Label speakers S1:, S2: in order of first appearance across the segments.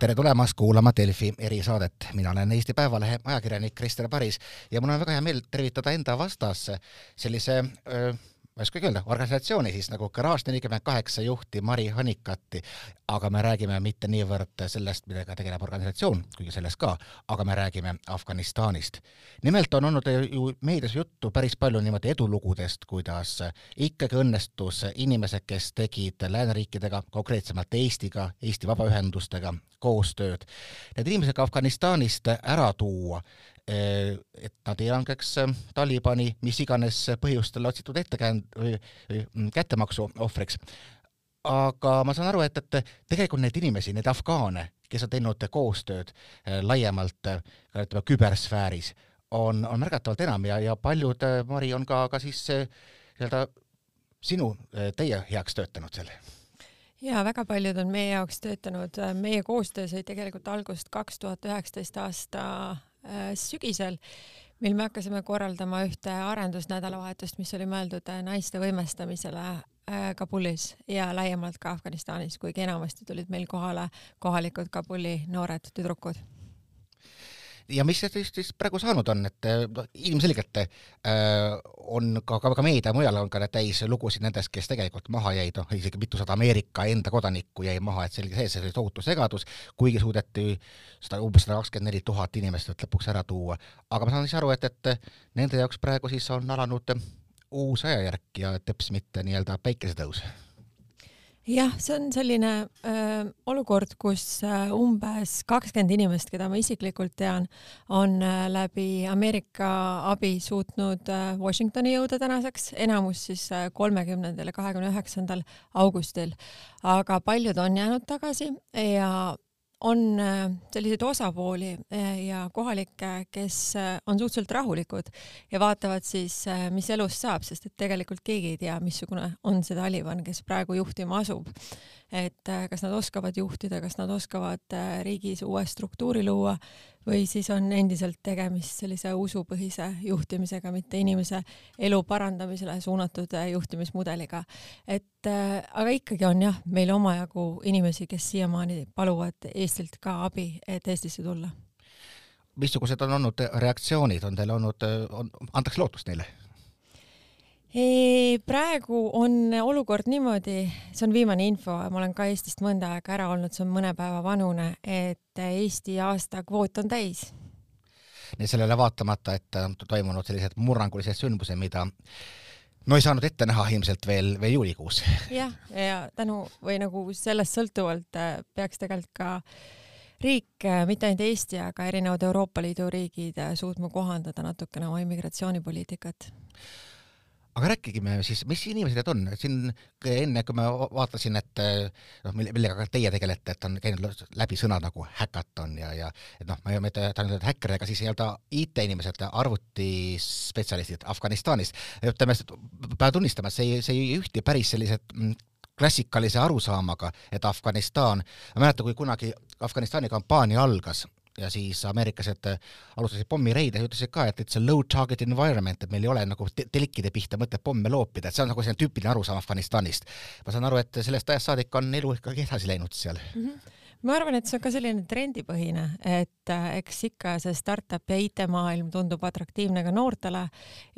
S1: tere tulemast kuulama Delfi erisaadet, mina olen Eesti Päevalehe ajakirjanik Krister Paris ja mul on väga hea meel tervitada enda vastas sellise öö, ma ei oskagi öelda, organisatsiooni siis nagu Garage nelikümmend kaheksa juhti Mari Hanikati, aga me räägime mitte niivõrd sellest, millega tegeleb organisatsioon, kuigi sellest ka, aga me räägime Afganistanist. nimelt on olnud ju meedias juttu päris palju niimoodi edulugudest, kuidas ikkagi õnnestus inimesed, kes tegid lääneriikidega, konkreetsemalt Eestiga, Eesti vabaühendustega koostööd, need inimesed ka Afganistanist ära tuua et nad ei langeks eh, Talibani mis iganes põhjustel otsitud ettekäänd- mm, kättemaksu ohvriks. aga ma saan aru, et, et tegelikult neid inimesi, neid afgaane, kes on teinud koostööd eh, laiemalt ütleme kübersfääris, on, on märgatavalt enam ja, ja paljud, Mari, on ka, ka siis nii-öelda sinu, teie heaks töötanud seal
S2: ja väga paljud on meie jaoks töötanud, meie koostöö sai tegelikult algust kaks tuhat üheksateist aasta sügisel, mil me hakkasime korraldama ühte arendusnädalavahetust, mis oli mõeldud äh, naiste võimestamisele äh, Kabulis ja laiemalt ka Afganistanis, kuigi enamasti tulid meil kohale kohalikud Kabuli noored tüdrukud
S1: ja mis siis, siis praegu saanud on, et ilmselgelt äh, on ka, ka, ka meedia mujal on ka täis lugusid nendest, kes tegelikult maha jäid, noh isegi mitusada Ameerika enda kodanikku jäi maha, et selge see, see oli tohutu segadus, kuigi suudeti seda umbes sada kakskümmend neli tuhat inimest lõpuks ära tuua. aga ma saan siis aru, et, et nende jaoks praegu siis on alanud uus ajajärk ja teps mitte nii-öelda päikesetõus
S2: jah, see on selline öö, olukord, kus öö, umbes kakskümmend inimest, keda ma isiklikult tean, on öö, läbi Ameerika abi suutnud öö, Washingtoni jõuda tänaseks, enamus siis kolmekümnendal ja kahekümne üheksandal augustil, aga paljud on jäänud tagasi ja on äh, selliseid osapooli äh, ja kohalikke, kes äh, on suhteliselt rahulikud ja vaatavad siis, mis elust saab, sest et tegelikult keegi ei tea, missugune on see Taliban, kes praegu juhtima asub. Et kas nad oskavad juhtida, kas nad oskavad riigis uue struktuuri luua või siis on endiselt tegemist sellise usupõhise juhtimisega, mitte inimese elu parandamisele suunatud äh, juhtimismudeliga. et aga ikkagi on jah, meil omajagu inimesi, kes siiamaani paluvad Eestilt ka abi, et Eestisse tulla
S1: missugused on olnud reaktsioonid, on teil olnud, on, antakse lootust neile?
S2: Praegu on olukord niimoodi, see on viimane info, ma olen ka Eestist mõnda aega ära olnud, see on mõne päeva vanune, et Eesti aasta kvoot on täis.
S1: nii sellele vaatamata, et on toimunud sellised murrangulised sündmused, mida no ei saanud ette näha ilmselt veel, veel juulikuus.
S2: jah, ja tänu või nagu sellest sõltuvalt äh, peaks tegelikult ka riik, äh, mitte ainult Eesti, aga erinevad Euroopa Liidu riigid äh, suutma kohandada natukene oma immigratsioonipoliitikat
S1: aga rääkigime siis, mis inimesed need on, siin enne, kui ma vaatasin, et noh, millega ka teie tegelete, et on käinud läbi sõnad nagu häkaton ja, ja et noh, ma ei mõtle, ta on häkker, aga siis nii-öelda IT-inimesed, arvutispetsialistid Afganistanis, ütleme, pean tunnistama, see ei, see ei ühti päris sellised mm, klassikalise arusaamaga, et Afganistan, ma mäletan, kui kunagi Afganistani kampaania algas, ja siis ameeriklased äh, alustasid pommireide ja ütlesid ka, et it's a low target environment, et meil ei ole nagu telkide pihta mõtet pomme loopida, et see on nagu selline tüüpiline arusaam Afganistanist. ma saan aru, et sellest ajast saadik on elu ikkagi edasi läinud seal mm.
S2: -hmm ma arvan, et see on ka selline trendipõhine, et äh, eks ikka see startup ja IT-maailm tundub atraktiivne ka noortele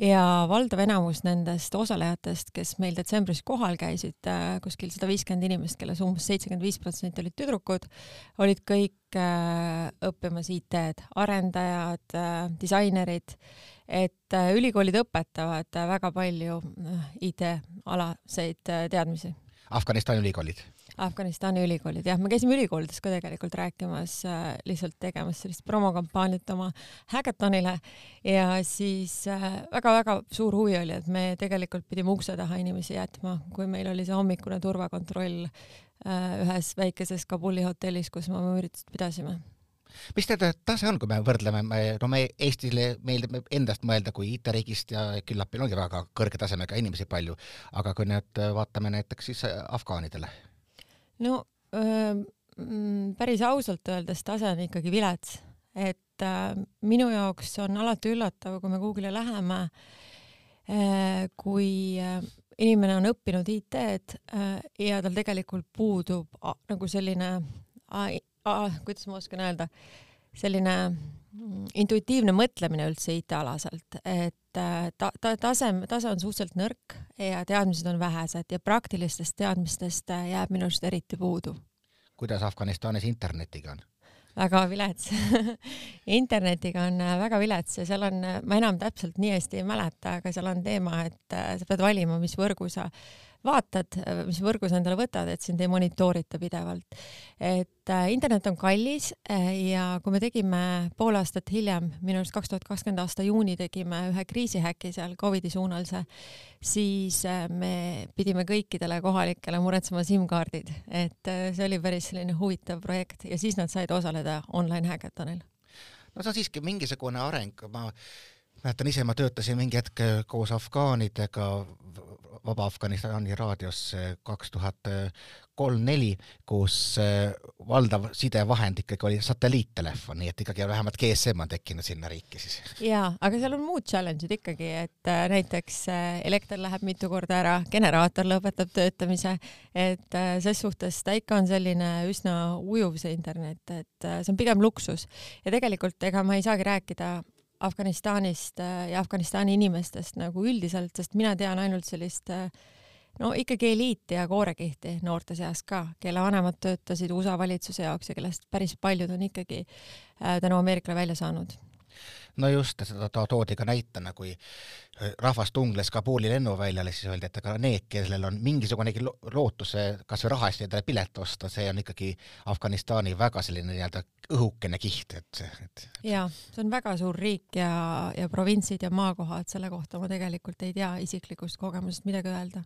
S2: ja valdav enamus nendest osalejatest, kes meil detsembris kohal käisid, äh, kuskil sada viiskümmend inimest, kelles umbes seitsekümmend viis protsenti olid tüdrukud, olid kõik äh, õppimas IT-d, arendajad, disainerid, et ülikoolid õpetavad väga palju IT-alaseid teadmisi.
S1: Afganistani ülikoolid
S2: Afganistani ülikoolid, jah, me käisime ülikoolides ka tegelikult rääkimas äh,, lihtsalt tegemas sellist promokampaaniat oma häkatonile ja siis väga-väga äh, suur huvi oli, et me tegelikult pidime ukse taha inimesi jätma, kui meil oli see hommikune turvakontroll äh, ühes väikeses Kabuli hotellis, kus me oma üritust pidasime.
S1: Mis teie tase on, kui me võrdleme, no me Eestile meeldib endast mõelda kui IT-riigist ja küllap meil ongi väga kõrge tasemega inimesi palju, aga kui nüüd vaatame näiteks siis afgaanidele
S2: no öö, mm, päris ausalt öeldes tase on ikkagi vilets, et äh, minu jaoks on alati üllatav, kui me Google'i läheme äh,, kui äh, inimene on õppinud IT-d äh, ja tal tegelikult puudub äh, nagu selline kuidas ma oskan öelda, selline intuitiivne mõtlemine üldse IT-alaselt, et äh, ta, ta tasem, tase on suhteliselt nõrk ja teadmised on vähesed ja praktilistest teadmistest äh, jääb minu arust eriti puudu.
S1: kuidas Afganistanis internetiga on?
S2: väga vilets internetiga on äh, väga vilets ja seal on, ma enam täpselt nii hästi ei mäleta, aga seal on teema, et sa pead valima, mis võrgu sa vaatad, mis võrgu sa endale võtad, et sind ei monitoorita pidevalt. et äh, internet on kallis äh, ja kui me tegime pool aastat hiljem, minu arust kaks tuhat kakskümmend aasta juuni tegime ühe kriisihäki seal Covidi suunalise, siis äh, me pidime kõikidele kohalikele muretsema SIM-kaardid, et see oli päris selline huvitav projekt ja siis nad said osaleda online häkatonil.
S1: no see on siiski mingisugune areng, ma mäletan ise, ma töötasin mingi hetk koos afgaanidega Vaba Afganistani raadios kaks tuhat kolm-neli, kus eh, valdav sidevahend ikkagi oli satelliittelefon, nii et ikkagi vähemalt GSM on tekkinud sinna riiki siis.
S2: jaa, aga seal on muud challenge'id ikkagi, et äh, näiteks äh, elekter läheb mitu korda ära, generaator lõpetab töötamise, et äh, ses suhtes ta ikka on selline üsna ujuv, see internet, et see on pigem luksus ja tegelikult ega ma ei saagi rääkida Afganistanist äh, ja Afganistani inimestest nagu üldiselt, sest mina tean ainult sellist äh, no ikkagi eliiti ja koorekihti noorte seas ka, kelle vanemad töötasid USA valitsuse jaoks ja kellest päris paljud on ikkagi äh, tänu Ameerikale välja saanud
S1: no just, seda to toodi ka näitena, kui äh, rahvas tungles Kabuli lennuväljale, siis öeldi, et ega need, kellel on mingisugunegi lootus kas või raha eest endale pilet osta, see on ikkagi Afganistani väga selline nii-öelda õhukene kiht, et, et
S2: jaa, see on väga suur riik ja, ja provintsid ja maakohad, selle kohta ma tegelikult ei tea isiklikust kogemusest midagi öelda.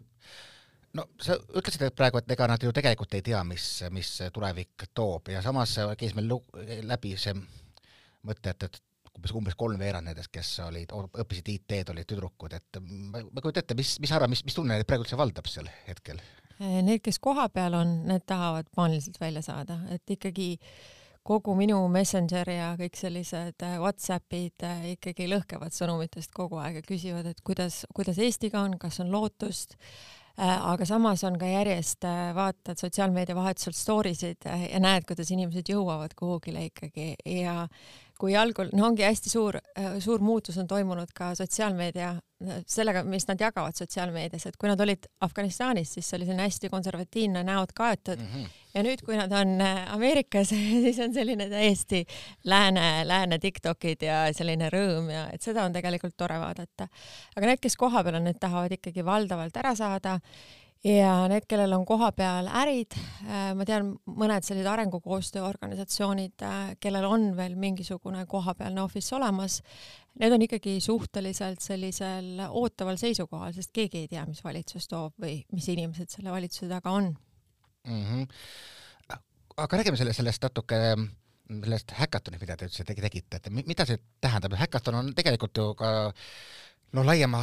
S1: No sa ütlesid et praegu, et ega nad ju tegelikult ei tea, mis, mis tulevik toob ja samas käis meil läbi see mõte, et, et umbes, umbes kolmveerand nendest, kes olid, õppisid IT-d, olid tüdrukud, et ma, ma kujutan ette, mis, mis arvad, mis, mis tunne neid praegu üldse valdab seal hetkel?
S2: Need, kes kohapeal on, need tahavad paaniliselt välja saada, et ikkagi kogu minu Messenger ja kõik sellised äh, Whatsappid äh, ikkagi lõhkevad sõnumitest kogu aeg ja küsivad, et kuidas, kuidas Eestiga on, kas on lootust äh, aga samas on ka järjest, vaatad sotsiaalmeedia vahetusel story sid ja näed, kuidas inimesed jõuavad kuhugile ikkagi ja kui algul, no ongi hästi suur, suur muutus on toimunud ka sotsiaalmeedia, sellega, mis nad jagavad sotsiaalmeedias, et kui nad olid Afganistanis, siis see oli selline hästi konservatiivne, näod kaetud mm. -hmm. ja nüüd, kui nad on äh, Ameerikas siis on selline täiesti lääne, lääne Tiktokid ja selline rõõm ja et seda on tegelikult tore vaadata. aga need, kes kohapeal on, need tahavad ikkagi valdavalt ära saada ja need, kellel on kohapeal ärid, äh, ma tean mõned sellised arengukoostöö organisatsioonid, äh, kellel on veel mingisugune kohapealne office olemas, need on ikkagi suhteliselt sellisel ootaval seisukohal, sest keegi ei tea, mis valitsus toob või mis inimesed selle valitsuse taga on
S1: mm. -hmm. aga räägime selle, sellest natuke sellest häkatonist, mida te üldse tegite, et mida see tähendab, häkaton on tegelikult ju ka no laiema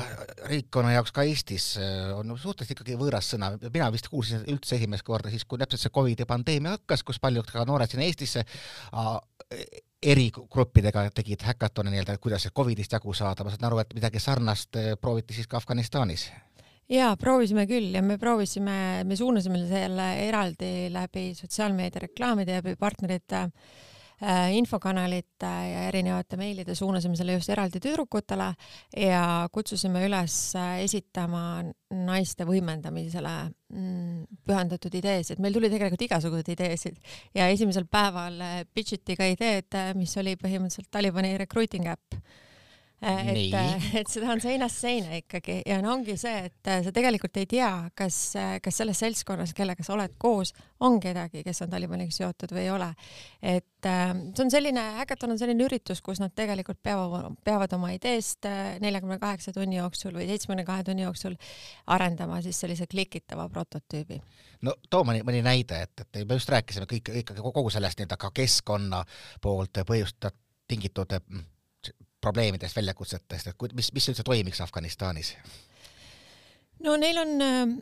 S1: ringkonna jaoks ka Eestis äh, on suhteliselt ikkagi võõras sõna, mina vist kuulsin üldse esimest korda siis, kui täpselt see Covidi pandeemia hakkas, kus paljud ka noored siin Eestisse eri gruppidega tegid häkatone nii-öelda, kuidas Covidist jagu saada, ma saan aru, et midagi sarnast äh, prooviti siis ka Afganistanis.
S2: Jaa, proovisime küll ja me proovisime, me suunasime selle eraldi läbi sotsiaalmeedia reklaamide ja partnerite Äh, infokanalite ja erinevate meilide suunasime selle just eraldi tüdrukutele ja kutsusime üles äh, esitama naiste võimendamisele mm, pühendatud ideesid. meil tuli tegelikult igasuguseid ideesid ja esimesel päeval äh, pitch iti ka ideed, mis oli põhimõtteliselt Talibani recruiting äpp et, et seda on seinast seina ikkagi ja no ongi see, et sa tegelikult ei tea, kas, kas selles seltskonnas, kellega sa oled koos, on kedagi, kes on Talibaniga seotud või ei ole. et see on selline, Hackathon on selline üritus, kus nad tegelikult peavad, peavad oma ideest neljakümne kaheksa tunni jooksul või seitsmekümne kahe tunni jooksul arendama siis sellise klikitava prototüübi.
S1: no too mõni, mõni näide, et, et me just rääkisime kõik ikkagi kogu sellest nii-öelda ka keskkonna poolt põhjustatud tingitud probleemidest, väljakutsetest, et mis, mis üldse toimiks Afganistanis?
S2: no neil on mm,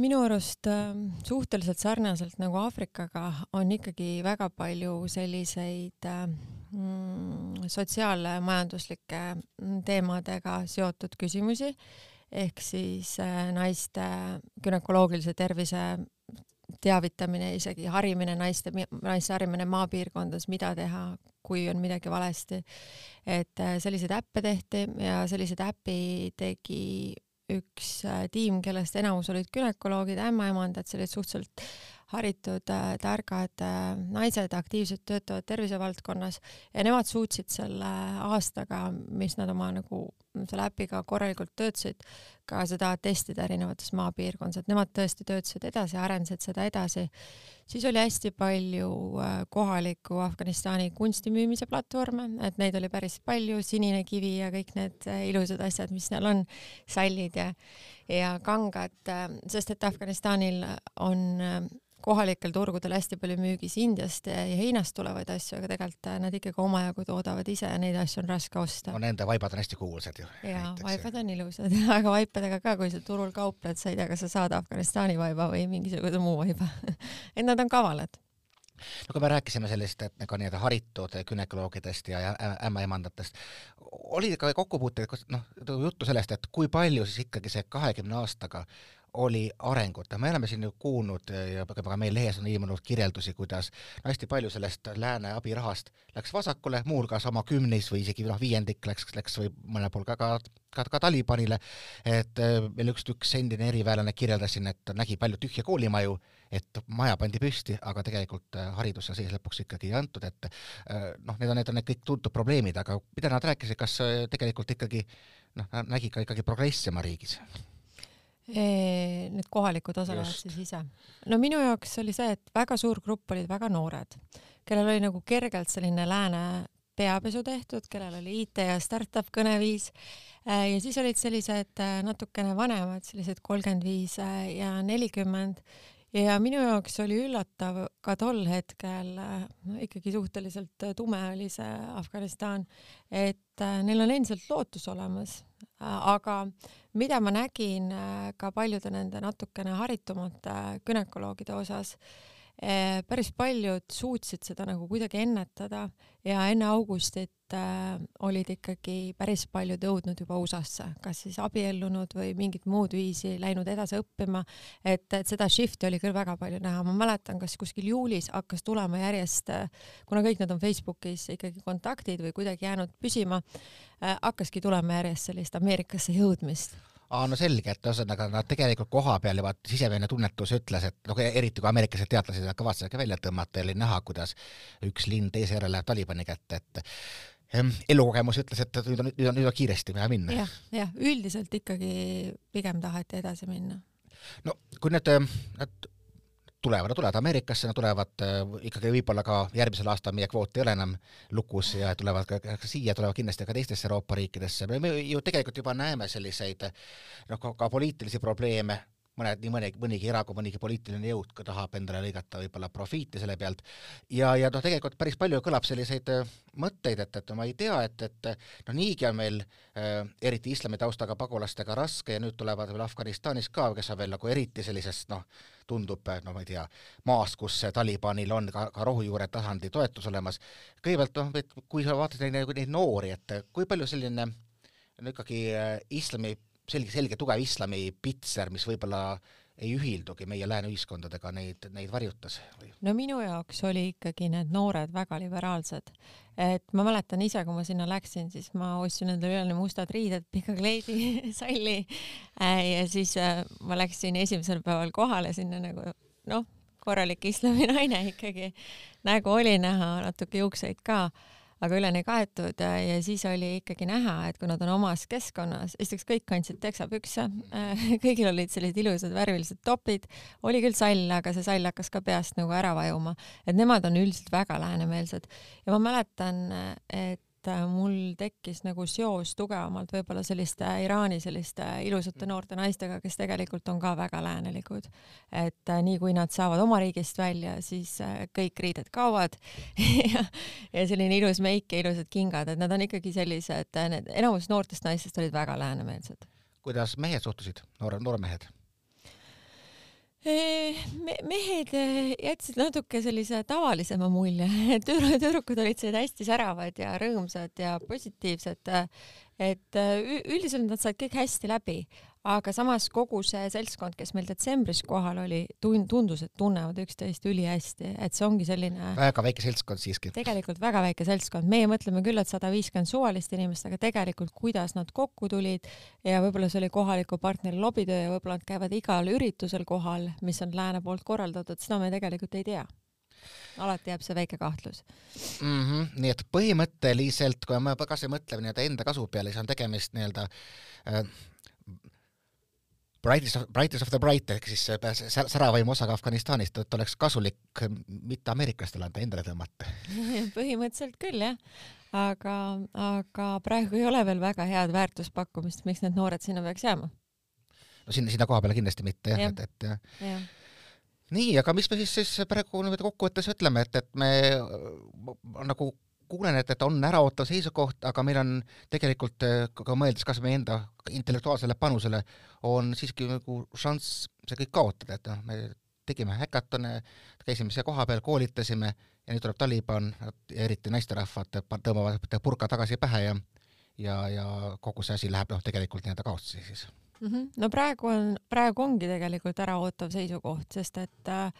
S2: minu arust mm, suhteliselt sarnaselt nagu Aafrikaga on ikkagi väga palju selliseid mm, sotsiaalmajanduslike teemadega seotud küsimusi ehk siis äh, naiste gümnakoloogilise tervise teavitamine, isegi harimine, naiste, naiste harimine maapiirkondades, mida teha, kui on midagi valesti. et äh, selliseid äppe tehti ja selliseid äpi tegi üks äh, tiim, kellest enamus olid gümnakoloogid, ämmaemandad, see olid suhteliselt haritud äh, targad äh, naised, aktiivselt töötavad tervisevaldkonnas ja nemad suutsid selle aastaga, mis nad oma nagu selle äpiga korralikult töötasid, ka seda testida erinevates maapiirkondades, et nemad tõesti töötasid edasi, arendasid seda edasi. siis oli hästi palju äh, kohaliku Afganistani kunsti müümise platvorme, et neid oli päris palju, Sinine kivi ja kõik need ilusad asjad, mis seal on, sallid ja ja kangad, sest et Afganistanil on kohalikel turgudel hästi palju müügis Indiast ja Hiinast tulevaid asju, aga tegelikult äh, nad ikkagi omajagu toodavad ise ja neid asju on raske osta.
S1: no nende vaibad on hästi kuulsad ju.
S2: jaa, vaibad on ilusad, aga vaipadega ka, kui sa turul kaupled, sa ei tea, kas sa saad Afganistani vaiba või mingisuguse muu vaiba et nad on kavalad
S1: no kui me rääkisime sellist, et ka nii-öelda haritud gümnakoloogidest ja ämmaemandatest, oli ka kokkupuuteid, noh, juttu sellest, et kui palju siis ikkagi see kahekümne aastaga oli arengut ja me oleme siin ju kuulnud ja ka meil lehes on ilmunud kirjeldusi, kuidas hästi palju sellest lääne abirahast läks vasakule, muuhulgas oma kümnis või isegi noh, viiendik läks, läks või mõnel pool ka, ka, ka, ka Talibanile, et äh, meil üks, üks endine eriväelane kirjeldas siin, et nägi palju tühje koolimaju, et maja pandi püsti, aga tegelikult äh, hariduse sees lõpuks ikkagi ei antud, et noh, need on, need on need kõik tuntud probleemid, aga mida nad rääkisid, kas tegelikult ikkagi noh, nägi ka ikkagi progressi oma riigis?
S2: Need kohalikud osalevad siis ise. no minu jaoks oli see, et väga suur grupp olid väga noored, kellel oli nagu kergelt selline lääne peapesu tehtud, kellel oli IT ja startup kõneviis. Äh, ja siis olid sellised äh, natukene vanemad, sellised kolmkümmend viis ja nelikümmend. Ja minu jaoks oli üllatav ka tol hetkel, no ikkagi suhteliselt tume oli see Afganistan, et neil on endiselt lootus olemas, aga mida ma nägin äh, ka paljude nende natukene haritumate äh, gümnakoloogide osas, äh, päris paljud suutsid seda nagu kuidagi ennetada ja enne augustit olid ikkagi päris paljud jõudnud juba USA-sse, kas siis abiellunud või mingit muud viisi läinud edasi õppima, et, et seda shift'i oli küll väga palju näha, ma mäletan, kas kuskil juulis hakkas tulema järjest, kuna kõik nad on Facebookis ikkagi kontaktid või kuidagi jäänud püsima, hakkaski tulema järjest sellist Ameerikasse jõudmist
S1: aa, no selge, et ühesõnaga nad tegelikult koha peal juba sisemine tunnetus ütles, et noh, eriti kui ameeriklased teadlased kavatsesid ka välja tõmmata ja oli näha, kuidas üks linn teise järel läheb Talibani kätte, et elukogemus ütles, et nüüd on, nüüd on, nüüd on kiiresti vaja minna ja,.
S2: jah, jah, üldiselt ikkagi pigem taheti edasi minna.
S1: no kui need, need tulevad, nad tulevad Ameerikasse, nad tulevad äh, ikkagi võib-olla ka järgmisel aastal meie kvoot ei ole enam lukus ja tulevad ka, ka siia, tulevad kindlasti ka teistesse Euroopa riikidesse, me ju tegelikult juba näeme selliseid noh, ka poliitilisi probleeme mõned, nii mõnegi, mõnigi erakond, mõnigi poliitiline jõud ka tahab endale lõigata võib-olla profiiti selle pealt ja, ja noh, tegelikult päris palju kõlab selliseid äh, mõtteid, et, et ma ei tea, et, et noh, niigi on meil äh, eriti islami taustaga pagulastega raske ja nüüd tulevad veel Afganistanis ka, kes on veel nagu eriti sellisest noh, tundub, no ma ei tea, maas, kus Talibanil on ka, ka rohujuure tasandi toetus olemas. kõigepealt noh, et kui sa vaatad neid, neid noori, et kui palju selline no ikkagi äh, islami selge, selge tugev islami pitser, mis võib-olla ei ühildugi meie lääne ühiskondadega, neid, neid varjutas
S2: no minu jaoks oli ikkagi need noored väga liberaalsed. et ma mäletan ise, kui ma sinna läksin, siis ma ostsin endale üle mustad riided, pika kleidi, salli äh, ja siis äh, ma läksin esimesel päeval kohale sinna nagu noh, korralik islami naine ikkagi, nägu oli näha, natuke juukseid ka aga üleni kaetud ja siis oli ikkagi näha, et kui nad on omas keskkonnas, esiteks kõik kandsid teksapükse, kõigil olid sellised ilusad värvilised topid, oli küll sall, aga see sall hakkas ka peast nagu ära vajuma, et nemad on üldiselt väga läänemeelsed. Ja ma mäletan, et et äh, mul tekkis nagu seos tugevamalt võib-olla selliste Iraani selliste ilusate mm. noorte naistega, kes tegelikult on ka väga läänelikud. et äh, nii kui nad saavad oma riigist välja, siis äh, kõik riided kaovad ja, ja selline ilus meik ja ilusad kingad, et nad on ikkagi sellised, need enamus noortest naistest olid väga läänemeelsed.
S1: kuidas mehed suhtusid, noore, noormehed?
S2: Me, mehed eh, jätsid natuke sellise tavalisema mulje, tüdrukud olid sellised hästi säravad ja rõõmsad ja positiivsed. et eh, üldiselt nad said kõik hästi läbi, aga samas kogu see seltskond, kes meil detsembris kohal oli, tundus, et tunnevad üksteist ülihästi, et see ongi selline
S1: väga väike seltskond siiski.
S2: tegelikult väga väike seltskond, meie mõtleme küll, et sada viiskümmend suvalist inimest, aga tegelikult kuidas nad kokku tulid ja võib-olla see oli kohaliku partneri lobitöö ja võib-olla nad käivad igal üritusel kohal, mis on lääne poolt korraldatud, seda me tegelikult ei tea alati jääb see väike kahtlus
S1: mm. -hmm. nii et põhimõtteliselt, kui me kasvõi mõtleme nii-öelda enda kasu peale, siis on tegemist nii-öelda äh, brightest of, brightest of the bright ehk siis säravaimu osaga Afganistanist, et oleks kasulik mitte ameeriklastele anda, endale tõmmata
S2: põhimõtteliselt küll jah, aga, aga praegu ei ole veel väga head väärtuspakkumist, miks need noored sinna peaks jääma?
S1: no sinna, sinna koha peale kindlasti mitte jah ja., et, et jah ja nii, aga mis me siis, siis praegu niimoodi kokkuvõttes ütleme, et, et me nagu kuulen, et, et on äraootav seisukoht, aga meil on tegelikult ka mõeldes kas meie enda intellektuaalsele panusele, on siiski nagu šanss see kõik kaotada, et noh, me tegime häkatone, käisime seal kohapeal, koolitasime ja nüüd tuleb Taliban, eriti naisterahvad tõmbavad purka tagasi pähe ja ja, ja kogu see asi läheb noh, tegelikult nii-öelda kaotsi siis
S2: mm. -hmm. no praegu on, praegu ongi tegelikult äraootav seisukoht, sest et äh,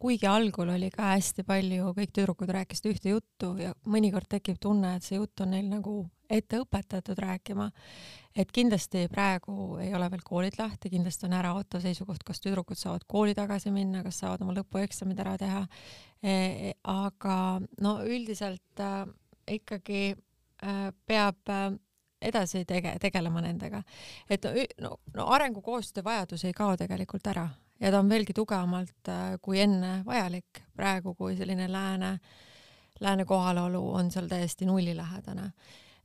S2: kuigi algul oli ka hästi palju, kõik tüdrukud rääkisid ühte juttu ja mõnikord tekib tunne, et see jutt on neil nagu ette õpetatud rääkima, et kindlasti praegu ei ole veel koolid lahti, kindlasti on äraootav seisukoht, kas tüdrukud saavad kooli tagasi minna, kas saavad oma lõpueksamid ära teha e. aga no üldiselt äh, ikkagi äh, peab äh, edasi tege-, tegelema nendega. et no, no arengukoostöö vajadus ei kao tegelikult ära ja ta on veelgi tugevamalt äh, kui enne vajalik praegu, kui selline lääne, lääne kohalolu on seal täiesti nullilähedane.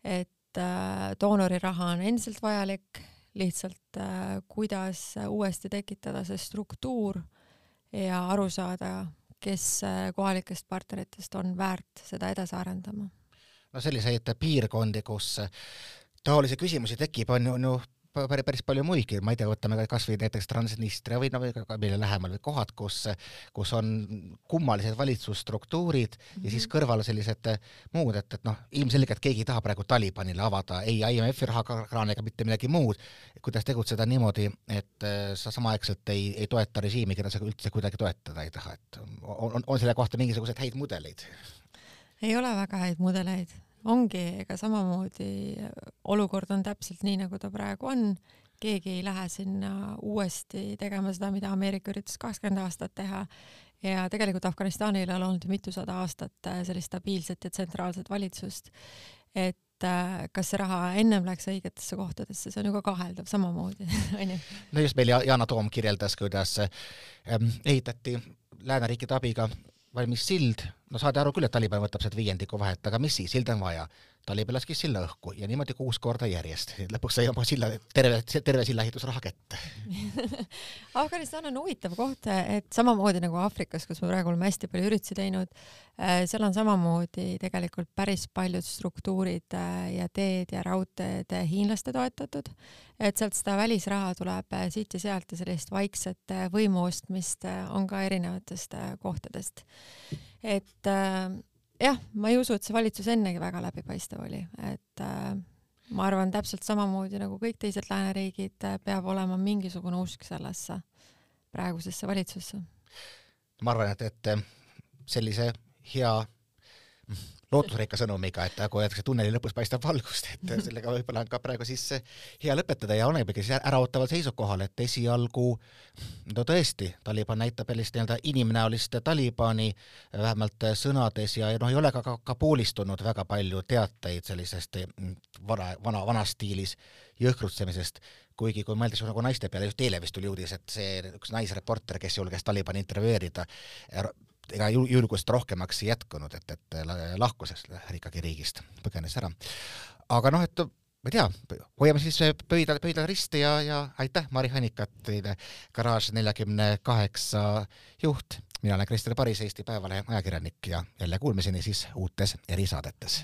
S2: et äh, doonoriraha on endiselt vajalik, lihtsalt äh, kuidas uuesti tekitada see struktuur ja aru saada, kes kohalikest partneritest on väärt seda edasi arendama
S1: no selliseid piirkondi, kus taolisi küsimusi tekib, on ju, ju päris, palju muidki, ma ei tea, võtame kas või näiteks Transnistria või no meile lähemal või kohad, kus, kus on kummalised valitsusstruktuurid mm -hmm. ja siis mhm. kõrval sellised muud, et, et noh, ilmselgelt keegi ei taha praegu Talibanile avada ei IMF-i rahakraane ega mitte midagi muud, kuidas tegutseda niimoodi, et äh, sa samaaegselt ei, ei toeta režiimi, keda sa üldse kuidagi toetada ei taha, et on, on, on selle kohta mingisuguseid häid mudeleid?
S2: ei ole väga häid mudeleid ongi, ega samamoodi olukord on täpselt nii, nagu ta praegu on, keegi ei lähe sinna uuesti tegema seda, mida Ameerika üritas kakskümmend aastat teha. Ja tegelikult Afganistanil on olnud mitusada aastat äh, sellist stabiilset ja tsentraalset valitsust, et äh, kas see raha ennem läks õigetesse kohtadesse, see on ju ka kaheldav samamoodi, onju.
S1: no just meil Yana Toom kirjeldas, kuidas ähm, ehitati lääneriikide abiga valmis sild, no saadi aru küll, et Taliban võtab sealt viiendiku vahet, aga mis siis, silda on vaja. Taliban laskis silla õhku ja niimoodi kuus korda järjest. lõpuks sai oma silla, terve, terve sillaehitusraha kätte
S2: Afganistan on huvitav koht, et samamoodi nagu Aafrikas, kus me praegu oleme hästi palju üritusi teinud, äh, seal on samamoodi tegelikult päris paljud struktuurid äh, ja teed ja raudteed hiinlaste toetatud, et sealt seda välisraha tuleb siit ja sealt ja sellist vaikset võimu ostmist on ka erinevatest kohtadest. et jah, ma ei usu, et see valitsus ennegi väga läbipaistev oli, et äh, ma arvan täpselt samamoodi nagu kõik teised lääneriigid äh, peab olema mingisugune usk sellesse praegusesse valitsusse.
S1: ma arvan, et, et sellise hea lootusrikka sõnumiga, et nagu öeldakse, tunneli lõpus paistab valgust, et sellega võib-olla on ka praegu siis hea lõpetada ja olemegi siis äraootaval seisukohal, et esialgu no tõesti, Taliban näitab sellist nii-öelda inimnäolist Talibani vähemalt sõnades ja noh, ei ole ka, ka Kabulist tulnud väga palju teateid sellisest vana, vana, vanas stiilis jõhkrutsemisest, kuigi kui mõeldes nagu naiste peale, just eile vist tuli uudis, et see üks naisreporter, kes julges Talibani intervjueerida, ega julgust rohkemaks ei jätkunud, et, et lahkus ikkagi riigist, põgenes ära. aga noh, et ma ei tea, hoiame siis pöidlad, pöidlad risti ja, ja aitäh, Mari Hannikat, teile Garaaž neljakümne kaheksa juht. mina olen Krister Paris, Eesti Päevalehe ajakirjanik ja jälle kuulmiseni siis uutes erisaadetes